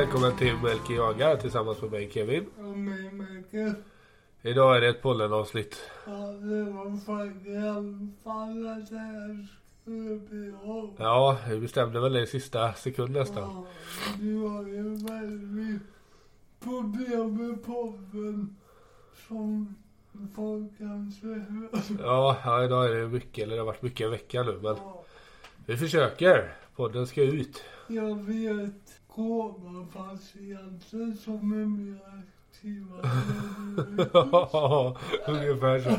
välkommen till Melker Jagar tillsammans med mig Kevin. Och mig Melker. Idag är det ett pollenavsnitt. Ja, det var fan det här skulle bli av. Ja, vi bestämde väl det i sista sekund nästan. Ja, du har ju väldigt problem med podden som folk kanske hör. Ja, ja, idag är det mycket, eller det har varit mycket en vecka nu men Ja, vi försöker. Podden ska ut. jag vet komapatienter som är mer aktiva. Ja, ungefär så.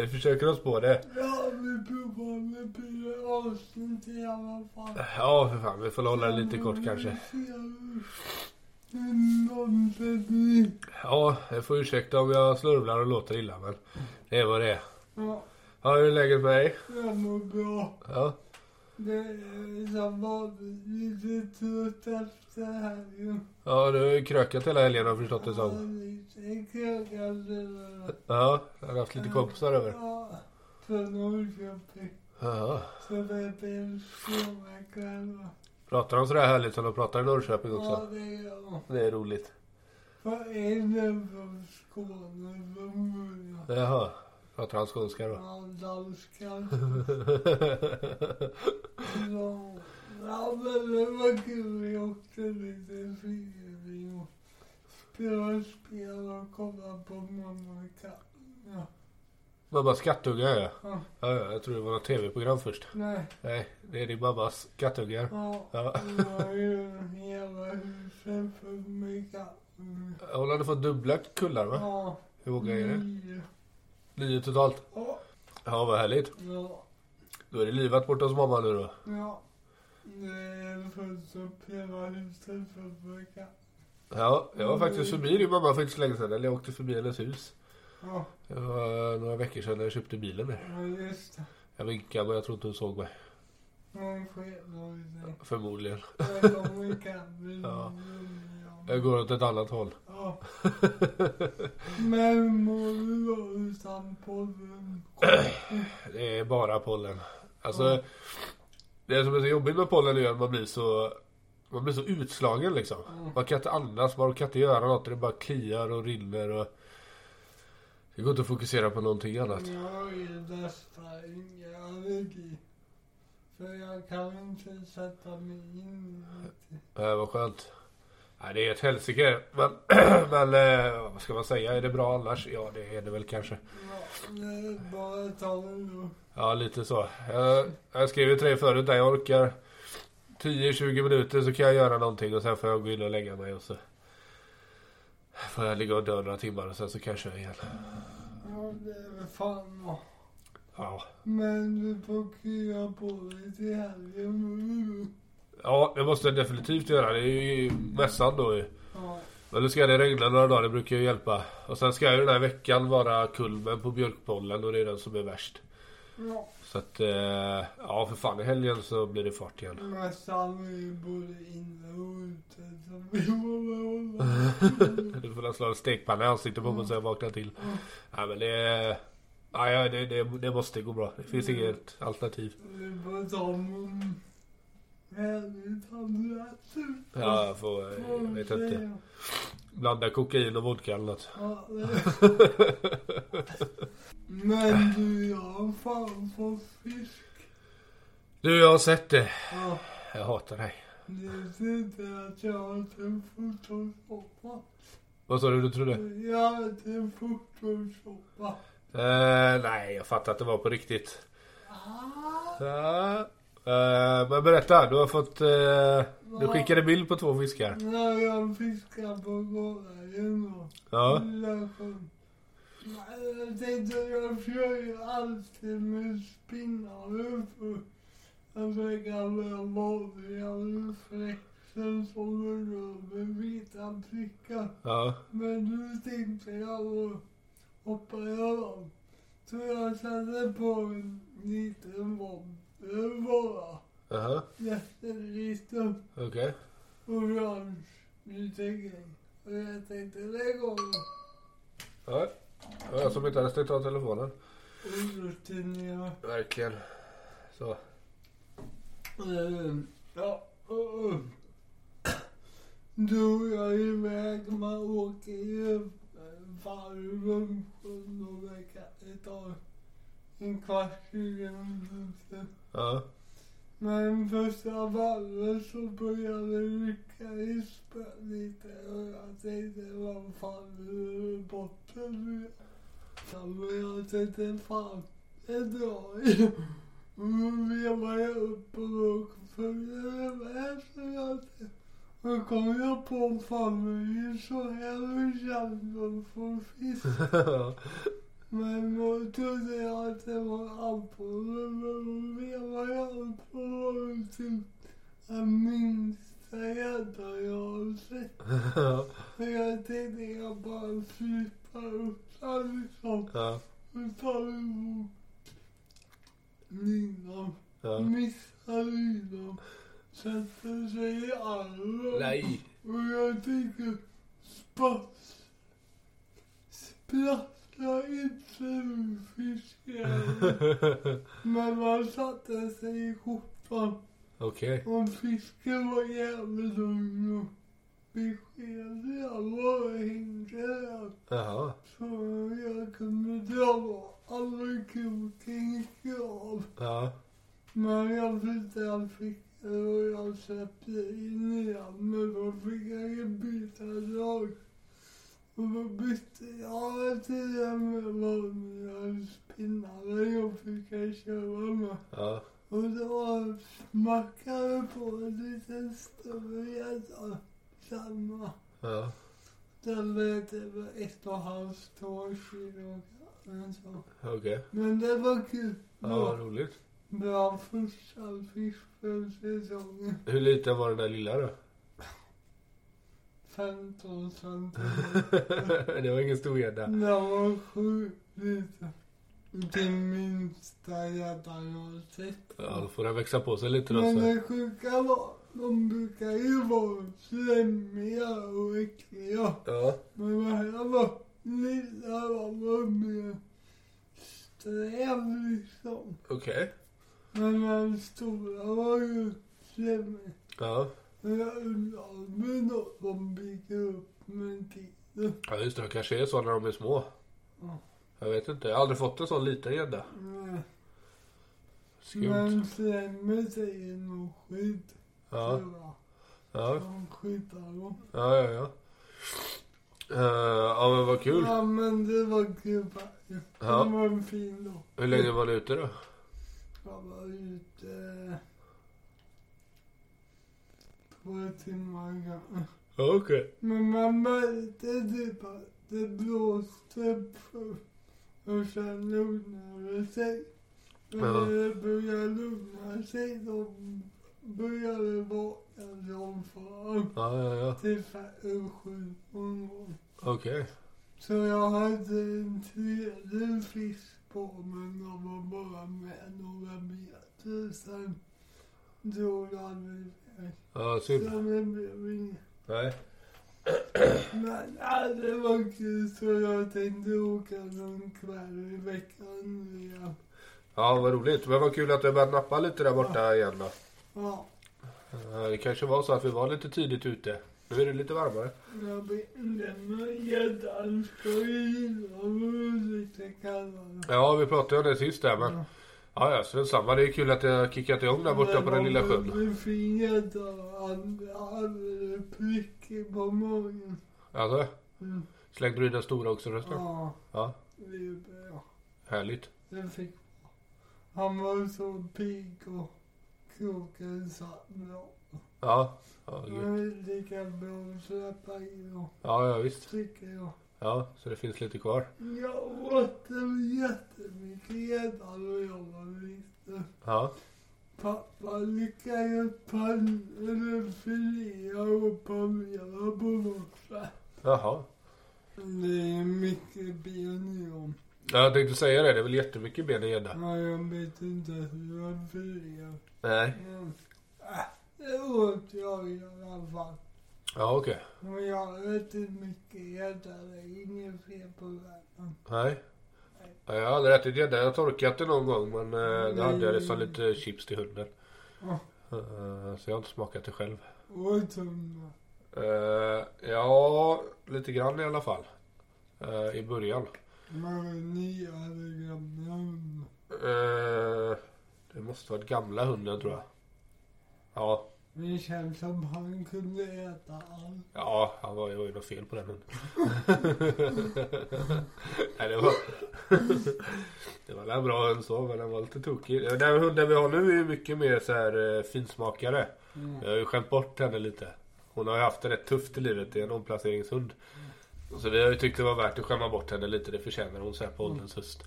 Vi försöker oss på det. Ja, vi provar. Blir ett avsnitt i alla fall. Ja, för fan. Vi får hålla det lite kort kanske. Ja, jag får ursäkta om jag slurvlar och låter illa men det är vad det är. Ja, Ja, hur är läget med dig? jag mår bra. Ja. Det som vanligt lite trött efter helgen. Ja, du har ju krökat hela helgen har jag förstått det Ja, som. lite krökande. Ja, jag har haft lite kompisar över. Ja, från Norrköping. Ja. Så det blir stora kvällar. Pratar de sådär härligt som de pratar i Norrköping Ja, också? det gör jag. Det är roligt. En är från Skåne från början. Jaha. Pratar han skånska då? Ja, danskar. Ja, ja, men det var kul. Vi åkte lite frivillig och spelade spel och kollade på Mamma och katten. Ja. Mammas kattungar ja. Ja, ja. ja, Jag tror det var något tv-program först. nej, Nej, det är din mammas kattungar. ja, Ja. det var ju hela huset fullt med katter. Hon hade fått dubbla kullar va? Ja, Hur många är det? nio. Nio totalt. Ja, Ja, vad härligt. ja, Då är det livat borta hos mamma nu då. ja. Det är fullt upp hela huset med katter. Ja, jag var faktiskt förbi din mamma för inte så länge sedan. Eller jag åkte förbi hennes hus. Ja, Det var några veckor sedan när jag köpte bilen där. ja just det. Jag vinkade men jag tror inte hon såg mig. Sig. Förmodligen. Ja. Jag går åt ett annat håll. Ja. Då utan podden? Det är bara pollen. Alltså, Ja. det som är så jobbigt med pollen är att man blir så man blir så utslagen liksom. Mm. Man kan inte andas, man kan inte göra något. Det bara kliar och rinner och... Det går inte att fokusera på någonting annat. Jag ju nästan ingen allergi. För jag kan inte sätta mig in i det. Äh, vad skönt. Nej, det är ett helsike. Men, men eh, vad ska man säga? Är det bra annars? Ja, det är det väl kanske. Ja, bara ta. Ja, lite så. Jag, jag skrev ju till dig förut där. Jag orkar 10-20 minuter så kan jag göra någonting och sen får jag gå in och lägga mig och så får jag ligga och dö några timmar och sen så kan jag köra igen. Ja, det är fan bra. Ja. Men du får krya på dig till helgen. Ja, det måste jag definitivt göra. Det är ju mässan då ju. Ja, Men nu ska det regna några dagar, det brukar ju hjälpa. Och sen ska ju den här veckan vara kulmen på björkpollen och det är den som är värst. ja. Så att, eh, ja för fan i helgen så blir det fart igen. Nästan är ju både inne och ute så vi får väl hålla. Du får slå en stekpanna i ansiktet på mig så jag vaknar till. Nej men det, ja, ja, det, det, det måste gå bra. Det finns inget alternativ. Ja, jag får, eh, jag vet inte. Blanda kokain och vodka eller något. Ja, Men du, jag har fan fått fisk. Du, jag har sett det. Ja, Jag hatar dig. det trodde att jag hade en fotosoppa. Vad sa du du trodde? Jag hade en fotosoppa. Eh, nej, jag fattar att det var på riktigt. Ah, Ja. Eh, men berätta, du har fått... Eh, du skickade bild på två fiskar. när jag fiskar på gården. Ja. Jag tänkte jag kör ju alltid med spinnare för att försöka vara vanliga reflexer som rör med vita prickar. Ja. Men nu tänkte jag hoppa över. Så jag satte på en liten bomber bara. Jaha. Jätteliten Okej. orange liten grej. Och jag tänkte det går. Ja. Ja, Jag som inte hade stängt av telefonen. Orutinerad. Verkligen. Så. Eh, Ja. drog jag iväg. Man åker ju varv runt och det kan- det tar en kvart, 20 minuter. Ja. Men första varvet så började det rycka i spöet lite och jag tänkte vad fan är det botten nu? Så jag tänkte fan det drar ju. Då vevade jag upp och då följde med så jag och kom jag på fan det är ju så här det känns att få fisk. Men då trodde jag att det var abborre, men jag var typ den minsta gädda jag har sett. Men jag tänkte jag bara flippar upp den liksom. Ja. Och tar emot linan. Ja. Missar linan. Sätter sig i armen. Nej. Och jag tänker ur fisken. Men man satte sig i skjortan. Okej. Och fisken var jävligt lugn och beskedlig. Han bara hängde där. Jaha. Så jag kunde dra alla kroken gick av. Ja. Men jag en ficka och jag släppte in igen. Men då fick jag ju byta lag. Och då bytte jag till den med vanliga spinnare och fick jag köra med. Ja. Och då smackade jag på en liten större. Samma. Ja. Den vägde väl ett och ett halvt, två kilo. Okej. Men det var kul. Ja, Bra, vad roligt. bra första fisk för säsongen. Hur liten var den där lilla då? 15 centimeter. det var ingen stor gädda. Den var sjukt liten. Det minsta gäddan jag har sett. Ja, då får den växa på sig lite då Men det sjuka var, de brukar ju vara slemmiga och äckliga. Ja. Men det här var lilla, de var mer sträv liksom. Okej. Men den stora var ju slemmig. Ja. Men jag undrar om de bygger upp med tiden. Ja just det, de kanske är så när de är små. Ja. Jag vet inte. Jag har aldrig fått en sån liten gädda. Skumt. Men slemmet är ju nog skydd. Ja. Ja. De skyddar dem. Ja, ja, ja. Uh, ja men vad kul. Ja men det var kul faktiskt. Ja. Det var en fin dag. Hur länge var du ute då? Jag var ute timmar kanske. Ja, okej. Men man märkte typ att det blåste först. Och sen lugnade det sig. Och när det började lugna sig då började det vakna som fan. Ja, ja, ja. Till fem, sju någon gång. Okej. Så jag hade en tredje fisk på men de var bara med några meter. Sen drog han. Ja, det blev inget. Nej. Men ja, det var kul så jag tänkte åka någon kväll i veckan igen. Ja, vad roligt. Men vad kul att det började nappa lite där borta igen då. Ja, Det kanske var så att vi var lite tidigt ute. Nu är det lite varmare. jag men gäddan kallare. Ja, vi pratade om det sist där men. Ja. Ja, ja, så samma. Det är kul att det har kickat igång där borta på den lilla Det sjön. var en fin gädda. Han hade prickig på magen. Alltså, Mm. slängde du in den stora också förresten? Ja, Ja, det är bra. härligt. Det fick Han var så pigg och kroken satt bra. Ja, ja, Det gud. är lika bra att släppa i och ja, ja visst. tycker jag. Ja, så det finns lite kvar. Jag åt jättemycket gädda när jag var liten. Ja, Pappa lyckades filea och panera på sätt. jaha. Det är mycket ben i dem. Ja, jag tänkte säga det. Det är väl jättemycket ben i gädda. Ja, jag vet inte hur jag filear. Nej. Mm. Äh, det åt jag i alla fall. Ja, okej. Men jag ätit mycket gädda. Det är inget fel på världen. Nej. Ja, Jag har aldrig ätit gädda. Jag har torkat det någon gång men eh, då hade jag det som lite chips till hunden. Ja. Eh, Så jag har inte smakat det själv. Och tunna. Eh, ja, lite grann i alla fall. Eh, I början. Men ni hade gamla hundar. Det måste varit gamla hunden tror jag. Ja, Det känns som han kunde äta allt. ja han var, ju något fel på den hunden. Nej, det var... det var en bra hund så, men den var lite tokig. Den hunden vi har nu är ju mycket mer så här eh, finsmakare. Mm. Jag har ju skämt bort henne lite. Hon har ju haft det rätt tufft i livet. Det är en omplaceringshund. Så vi har ju tyckt det var värt att skämma bort henne lite. Det förtjänar hon så här på ålderns höst.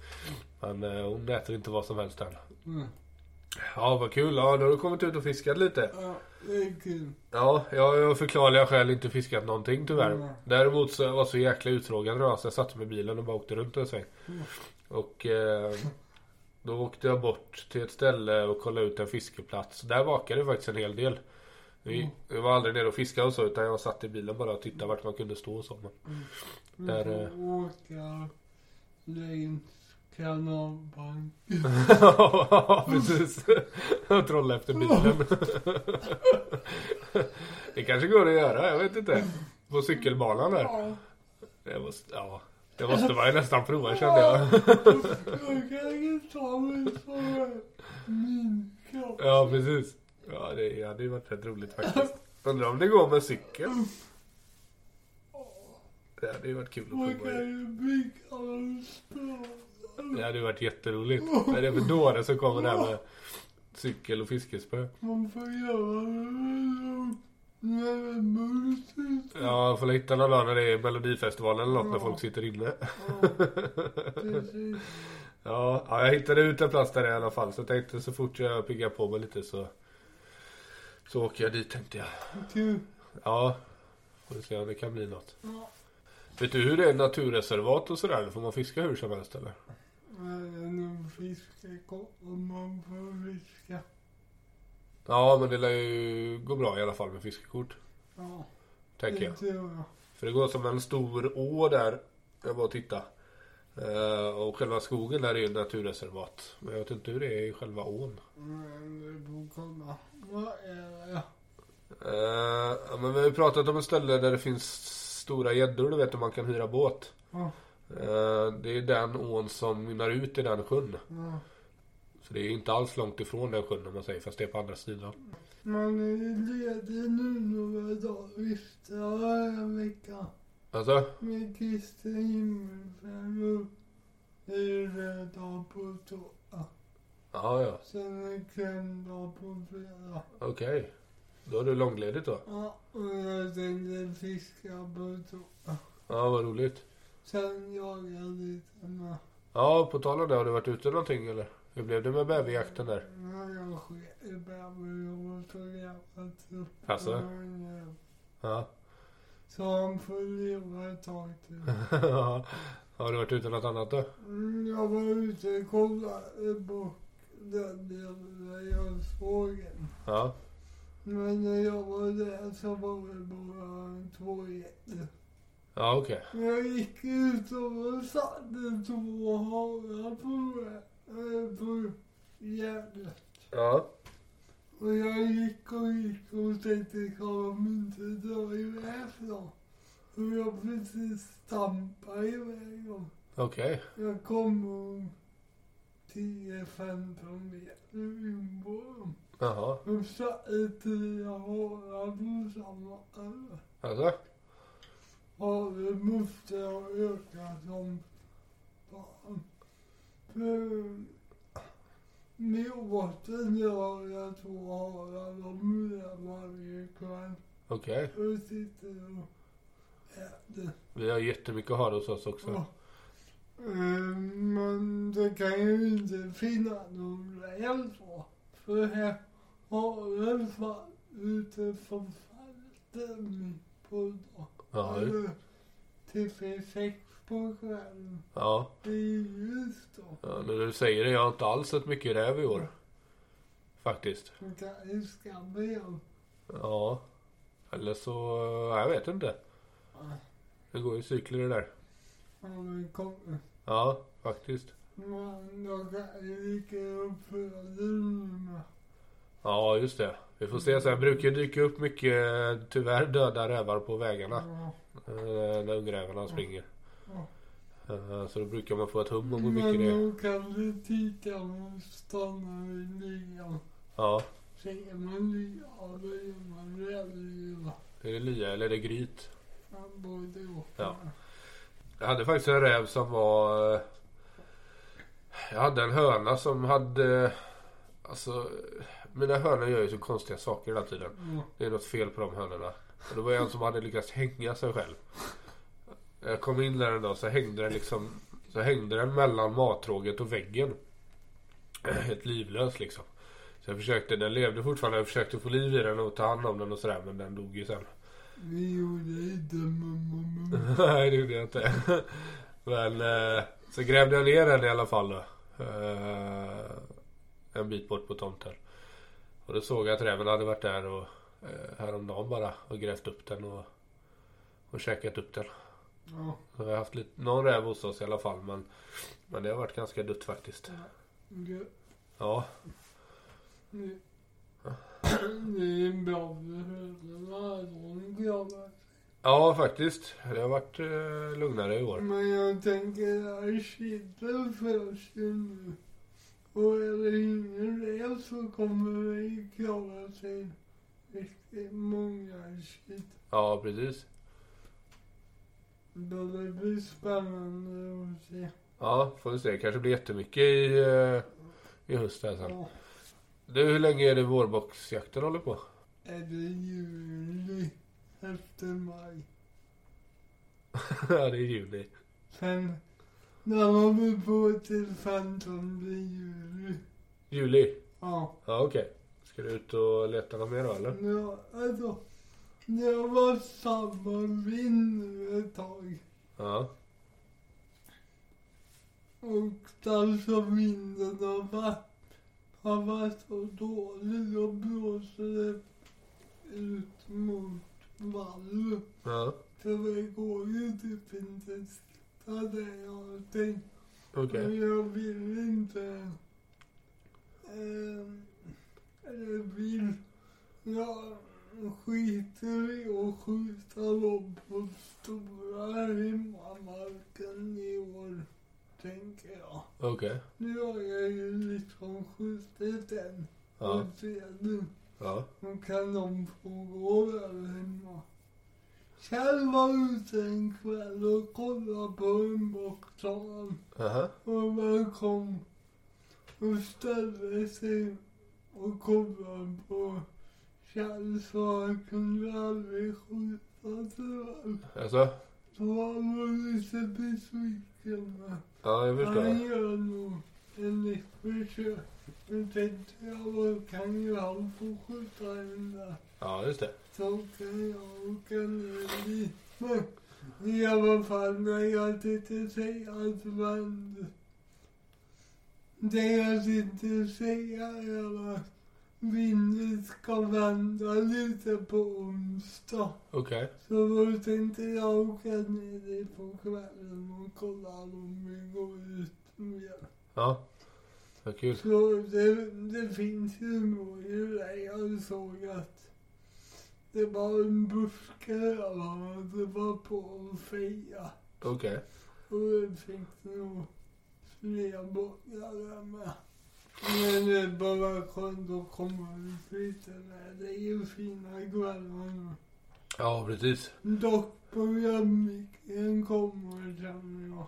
Men eh, hon äter inte vad som helst än. Mm. Ja, vad kul. Ja, då har du kommit ut och fiskat lite. Ja, det är kul. Ja, jag har förklarliga skäl inte fiskat någonting tyvärr. Mm. Däremot så var jag så jäkla uttråkad idag så jag satte mig i bilen och bara åkte runt en sväng. Mm. Och eh, då åkte jag bort till ett ställe och kollade ut en fiskeplats. Där vakade det faktiskt en hel del. Vi, Mm. jag var aldrig nere och fiskade och så utan jag satt i bilen bara och tittade vart man kunde stå och så. Men, Vi Där, får eh, kanalbanken. ja, precis. Trolla efter bilen. det kanske går att göra, jag vet inte. På cykelbanan där. Ja, Det måste, ja, det måste man ju nästan prova kände jag. jag kan inte ta mig för min kropp. Ja, precis. Ja, det hade ju varit rätt roligt faktiskt. Undrar om det går med cykel. Det hade ju varit kul att Man prova. kan ju bygga en spår. Det hade varit jätteroligt. Men det är för dåre som kommer där med cykel och fiskespö. Man får göra det när det bultar. Ja, får hitta någon dag när det är Melodifestivalen eller något när Ja. folk sitter inne. Ja. Ja, ja, jag hittade ut en plats där i alla fall. Så jag tänkte så fort jag piggar på mig lite så så åker jag dit tänkte jag. Kul. Ja, får se om det kan bli något. Ja. Vet du hur det är naturreservat och sådär? Får man fiska hur som helst eller? Men fiska kommer man får fiska. Ja, men det lär ju gå bra i alla fall med fiskekort. Ja, Tänker jag. jag. För det går som en stor å där. Jag var och titta. Eh, och själva skogen där är ju naturreservat. Men jag vet inte hur det är i själva ån. Men vi får kolla. Vad är det? Ja, men vi har ju pratat om ett ställe där det finns stora gäddor, du vet, och man kan hyra båt. Ja, det är den ån som mynnar ut i den sjön. ja. Så det är inte alls långt ifrån den sjön om man säger, fast det är på andra sidan. Man är ledig nu några dagar. Visst, jag har en vecka. Alltså? Med Kristi himmelfärd och röda på torsdag. Ja, ja. Sen är klämdag på fredag. Okej. Då är du långledigt då? Ja, och jag tänkte fiska på torsdag. Ja, vad roligt. Sen jagar jag lite med. Ja, på tal om det, har du varit ute någonting eller? Hur blev det med bäverjakten där? Ja, jag sket i bävern och tog jävligt upp. Alltså? Ja. Ja. Så han får leva ett tag till. har du varit ute något annat då? Mm, Jag var ute och kollade på den delen jag såg den. Ja. Men när jag var där så var det bara två getter. Ja, okej. Jag gick ut och satte två harar på, äh, på gärdet. Ja. Och jag gick och gick och tänkte, kan de inte dra iväg då? Och jag precis stampade iväg dem. Okej. Jag kom om 10-15 meter in på dem. Jaha. De satte tre harar på samma öre. Alltså? Havet måste ha ökat som fan. För med åten gör jag två harar, de är varje kväll. Okej. Och sitter och äter. Vi har jättemycket har hos oss också. Ja. Eh, Men det kan ju inte finnas någon räl så. För här har den fall ute på fälten på dagen. Ja, för sex på kvällen. ja. Det är ljust då. ja. När du säger det, jag har inte alls sett mycket räv i år. Faktiskt. Man ju skaffa igen. Ja. Eller så, ja, jag vet inte. Det går ju cykler det där. Om det kommer. Ja, faktiskt. Men då kan ju lika med. Ja, just det. Vi får se sen. brukar ju dyka upp mycket tyvärr döda rävar på vägarna. Ja. eh, När ungrävarna springer. Ja. Eh, Så då brukar man få ett hum om hur mycket det är. Men då kan du titta och stanna vid lyan. Ja. Säger man lya, då är man rävlya. Är det lya eller är det gryt? Man både och. Ja. Jag hade faktiskt en räv som var... eh, Jag hade en höna som hade... Alltså... Mina hönor gör ju så konstiga saker hela tiden. Ja. Det är något fel på de hönorna. Och det var en som hade lyckats hänga sig själv. Jag kom in där en dag så hängde den liksom... Så hängde den mellan mattråget och väggen. Helt livlös liksom. Så jag försökte, den levde fortfarande. Jag försökte få liv i den och ta hand om den och sådär. Men den dog ju sen. Vi gjorde inte mamma. Nej det gjorde jag inte. Men eh, så grävde jag ner den i alla fall då. Eh, en bit bort på tomten. Och då såg jag att räven hade varit där och eh, häromdagen bara och grävt upp den och, och käkat upp den. Ja. Så vi har haft lite, någon räv hos oss i alla fall men, men det har varit ganska dött faktiskt. Det, Ja, det, det är bra för ja faktiskt. Det har varit eh, lugnare i år. Men jag tänker att kitteln förs ju nu. Och är det ingen räv så kommer vi klara sig riktigt många kitt. Ja precis. Då det blir spännande att se. Ja, får vi se. Kanske blir jättemycket i, eh, i höst här sen. Ja, Du, hur länge är det vårboxjakten håller på? är det juli efter maj. ja, det är juni. Sen när man vill på till 15 juli. Juli? Ja. Ja, okej. Ska du ut och leta något mer då, eller? Ja, alltså. Det har varit samma vind nu ett tag. Ja. Och alltså vinden har varit, har varit så dålig. Då blåser det ut mot vallen. Ja, Så det går ju typ inte där jag tänkt. okej. Men jag vill inte... Eh, eller vill... Jag skiter i att skjuta dem på stora hemmamarken i år, tänker jag. Okej. Nu har jag ju liksom skjutit en Ja. och sedan Ja. kan de få gå där hemma. Kjell var ute en kväll och kollade på en han. Aha. Och man kom och ställde sig och kollade på Kjell så han kunde aldrig skjuta tyvärr. Alltså? Så han var lite besviken. Ja, jag Han förstår. gör nog en nytt försök. Nu tänkte jag, då kan ju han få skjuta en där. Ja, just det. Så kan jag åka ner i alla fall när jag tänkte säga att man... Det jag tänkte säga är att vinden ska vända lite på onsdag. Okej. Så då tänkte jag åka ner dit på kvällen och kolla om vi går ut mer. Ja. Vad kul. Så det, det finns ju det. Jag såg att det var en buske och det var på feja. Okej. Och det fick nog fler där med. Men det är bara skönt att komma ut lite där. Det är ju fina kvällar nu. Ja, precis. Dock programmicken kommer känner jag.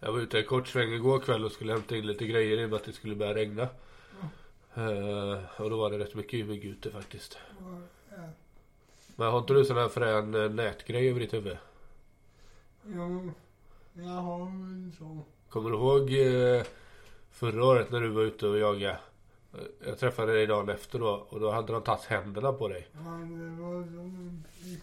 Jag var ute en kort sväng igår kväll och skulle hämta in lite grejer i och med att det skulle börja regna. Eh, och då var det rätt mycket mygg ute faktiskt. Ja. Men har inte du sån här frän eh, nätgrej över ditt huvud? Jo, jag har en sån. Kommer du ihåg eh, förra året när du var ute och jagade? Eh, Jag träffade dig dagen efter då och då hade de tagit händerna på dig. Ja, det var som en prick,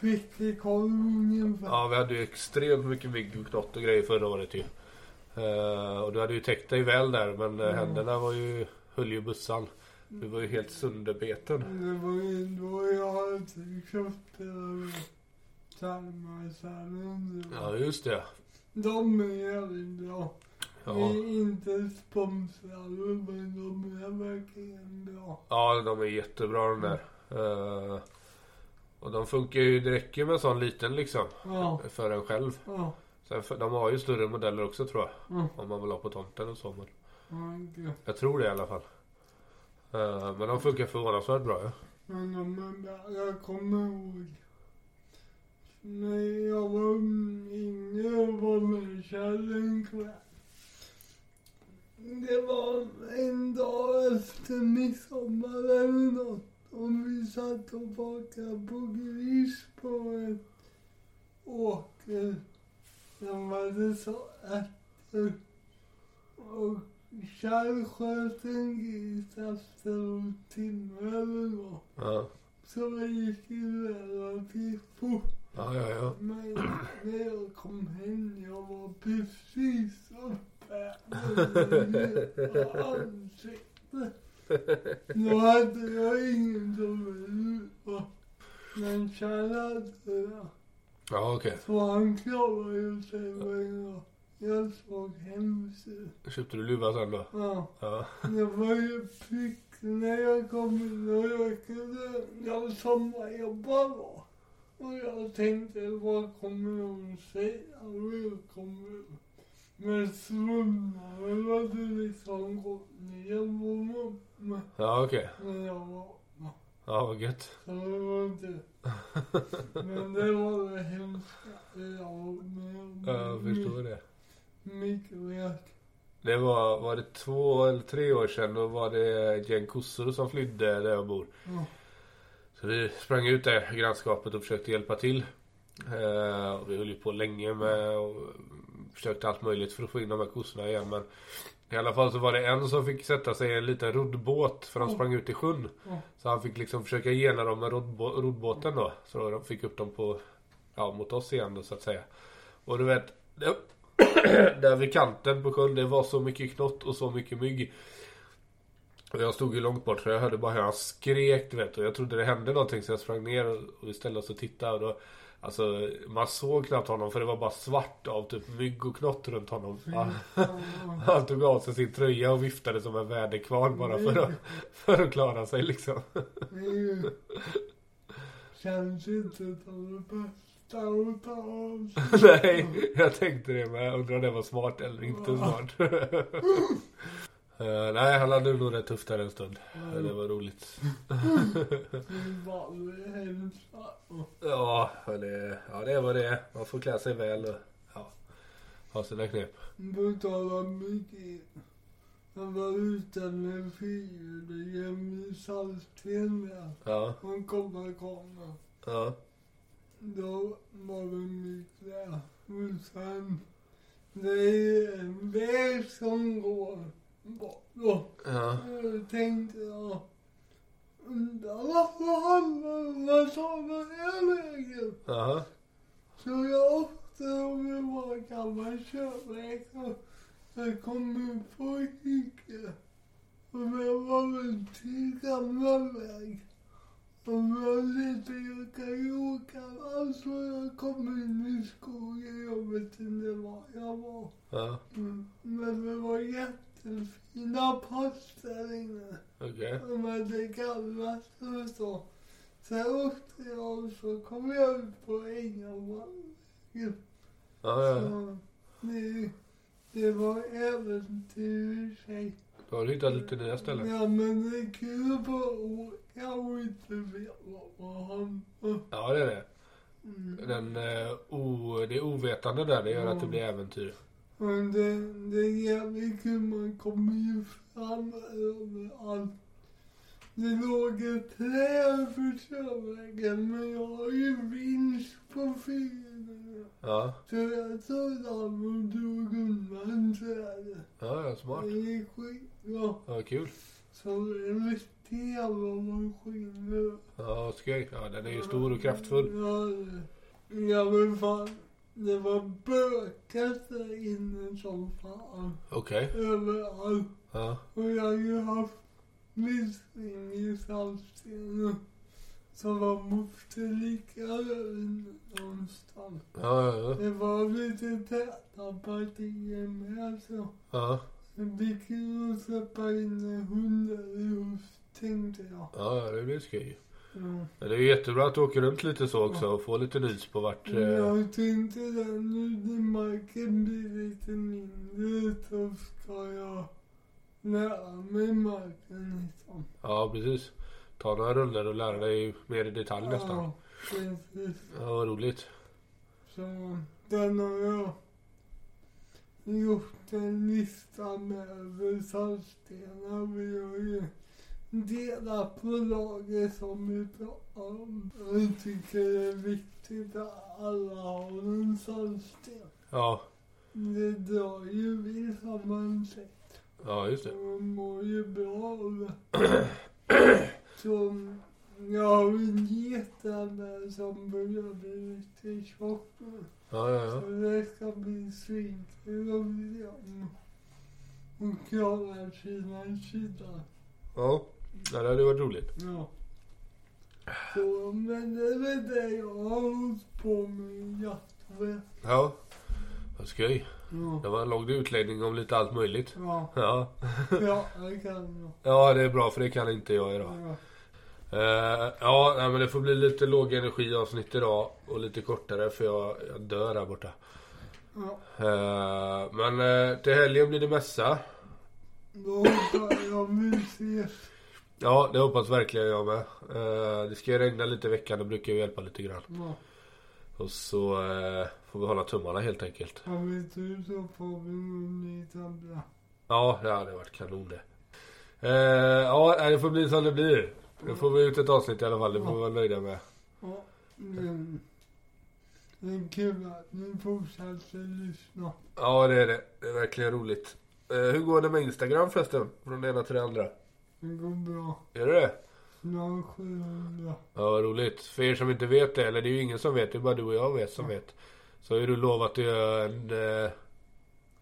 prick i korven ungefär. Ja, vi hade ju extremt mycket mygg och knott och grejer förra året ju. Och du hade ju täckt dig väl där men Mm. händerna var ju, höll ju bussan. Du var ju helt sönderbeten. Det var ju då jag hade köpt tarmarsalen. Ja, just det. De är jävligt bra. Ja. Vi är inte sponsrade men de är verkligen bra. Ja, de är jättebra de där. Eh, och de funkar ju, det räcker med en sån liten liksom. Ja, För en själv. ja, Sen, för, de har ju större modeller också tror jag. ja. Om man vill ha på tomten och så. Men ja, gött. jag tror det i alla fall. Uh, men de funkar förvånansvärt bra ja. Men de är bra. Jag kommer ihåg när jag var yngre och var min Kjell en kväll. Det var en dag efter midsommar eller något och vi satt och bakade på gris på en åker. Den var det så efter. Och Kjell sköt en gris efter en timme eller något. Ja, Så jag gick det relativt fort. ja, ja. ja. Men när jag kom hem, jag var precis uppäten på ansiktet. Då hade jag ingen som. Men Kjell hade det. Ja, okej. Så han klarade ju sig bra. Jag såg hemskt ut. Köpte du luva sen då? Ja. Ja. Det var ju prick när jag kom in och jag kunde, jag sommarjobbade då. Och jag tänkte, vad kommer hon säga? Välkommen. Men slumnade var det liksom gått ner på mig Ja, okej. när jag vaknade. Ja, vad gött. Så det var inte. Men det var det hemskaste jag var med om. Ja, jag förstår det. Verk. Det var, var det två eller tre år sedan. Då var det ett gäng kossor som flydde där jag bor. Ja. Så vi sprang ut där i grannskapet och försökte hjälpa till. Eh, och vi höll ju på länge med och försökte allt möjligt för att få in de här kossorna igen. Men i alla fall så var det en som fick sätta sig i en liten roddbåt för Mm. sprang ut i sjön. Så han fick liksom försöka gena dem med roddbå- roddbåten då. Så de fick upp dem på, ja mot oss igen då så att säga. Och du vet, där vid kanten på sjön det var så mycket knott och så mycket mygg. Och jag stod ju långt bort så jag hörde bara hur han skrek du vet. Och jag trodde det hände någonting så jag sprang ner och, oss och tittade. Och då, alltså man såg knappt honom för det var bara svart av typ mygg och knott runt honom. Han, han tog av sig sin tröja och viftade som en väderkvarn bara för att, för att klara sig liksom. Ju... Känns inte som det bästa sig. Nej, jag tänkte det med. Jag undrar om det var smart eller inte smart. Eh, nej, han hade nog rätt tufft där en stund. Det var roligt. Det var och... Ja, men det, ja, det var det Man får klä sig väl och ja, ha sina knep. Om mycket. Jag var ute med fyrhjulingen i Saltsten där. Ja, Hon kommer komma. ja, Då var det mycket sen... Det är en väg som går bort. då. ja. Då tänkte jag, undrar varför så med den vägen? Jaha. Så jag åkte och det var en gammal körväg och jag kom ut på Ica. Och det var väl till gamla väg. Och jag lite jag kan åka alltså jag kom in i skogen, jag vet inte var jag var. Ja, Mm. Men det var jättefina pass där inne. okej. De hade gallrat och så. Sen åkte jag och så kom jag ut på Ängelholmsvägen. Ja, ja. Så det, det var äventyr i sig. Då har du hittat lite nya ställen. Ja men det är kul att och inte veta vad han... Ja, det är det. Mm. Den, eh, o, det ovetande där, det gör att det blir äventyr. Men det, det är jävligt kul, man kommer ju fram överallt. Det låg ett träd för körvägen men jag har ju vinst på fingret. Ja, Så jag tog den och drog undan trädet. ja, ja smart. Det gick skitbra. Ja, kul. Så det är en riktig jävla maskin nu. Ja, skoj. Ja, den är ju stor och kraftfull. Ja, det- ja men fan. Det var bökat där inne som fan. Okej. Överallt. Ja, Och jag har ju haft visning i Saltsten. Så man måste ligga någonstans. Ja, ja, ja. Det var lite täta partier med så. Ja, Vi kan ju släppa in en hundros tänkte jag. ja det blir skoj. Men det är jättebra att du åker runt lite så också och får lite nys på vart... Eh, Jag tänkte det nu när marken blir lite mindre så ska jag lära mig marken liksom. ja, precis. Ta några rullor och lära dig mer i detalj nästan. Ja, precis. Ja, vad roligt. Så den har jag gjort en lista med över saltstenar. Vi har ju delat på lager som vi pratar om. Jag tycker det är viktigt att alla har en saltsten. Ja, Det drar ju vissa man sett. ja just det. Man mår ju bra av det. Så jag har en geta där som börjar bli lite tjock. Ja, ja, ja. Så det ska bli svinkul om hon klarar sina killar. Ja, ja det hade varit roligt. Ja. Så, men det är väl det jag har på i jaktväst. Ja, vad skoj. Ja. Det var en lång utläggning om lite allt möjligt. Ja, Ja. ja, det kan jag. ja, det är bra för det kan inte jag idag. Ja. Uh, ja, nej, men det får bli lite låg energiavsnitt idag och lite kortare för jag, jag dör här borta. Ja. Eh, men eh, till helgen blir det mässa. Då hoppas jag vi ses. Ja, det hoppas verkligen jag med. Eh, det ska ju regna lite i veckan, det brukar ju hjälpa lite grann. Ja. Och så eh, får vi hålla tummarna helt enkelt. Har vi tur så får vi nog lite bra. Ja, det hade varit kanon det. Eh, ja, det får bli som det blir. Nu får vi ut ett avsnitt i alla fall, det får vi vara nöjda med. Ja, men det är kul att ni fortsätter lyssna. Ja, det är det. Det är verkligen roligt. Hur går det med Instagram förresten? Från det ena till det andra. Det går bra. Är det det? Snart 700. Ja, roligt. För er som inte vet det, eller det är ju ingen som vet, det är bara du och jag vet som vet. Så har ju du lovat att göra en... eh,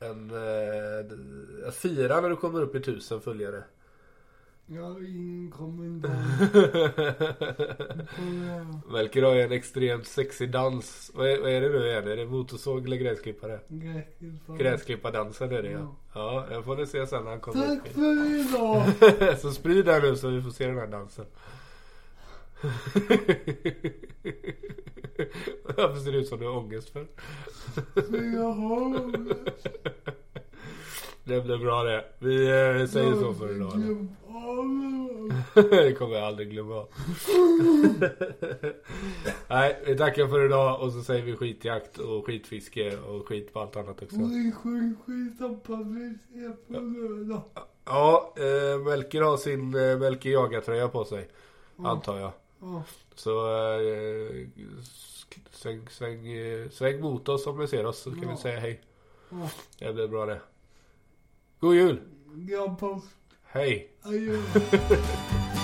En... eh, Att fira när du kommer upp i tusen följare. Jag har ingen kommentar. Melker har ju en extremt sexig dans. Vad är, vad är det nu igen? Är det motorsåg eller gräsklippare? Gräsklippare. Gräsklippardansen är det ja. Ja, jag får det se sen när han kommer Tack i- för idag! så sprid den nu så vi får se den här dansen. Varför ser det ut som du har ångest för? Jag har Det blir bra det. Vi eh, säger så för idag. då. Det kommer jag aldrig glömma. Nej, vi tackar för idag och så säger vi skitjakt och skitfiske och skit på allt annat också. Ja, eh, Melker har sin eh, Melker Jagar-tröja på sig. Antar jag. Ja, Så eh, sväng, sväng, eh, sväng mot oss om ni ser oss så kan Ja. vi säga hej. ja. Det blir bra det. God jul! Glad påsk. Adjö.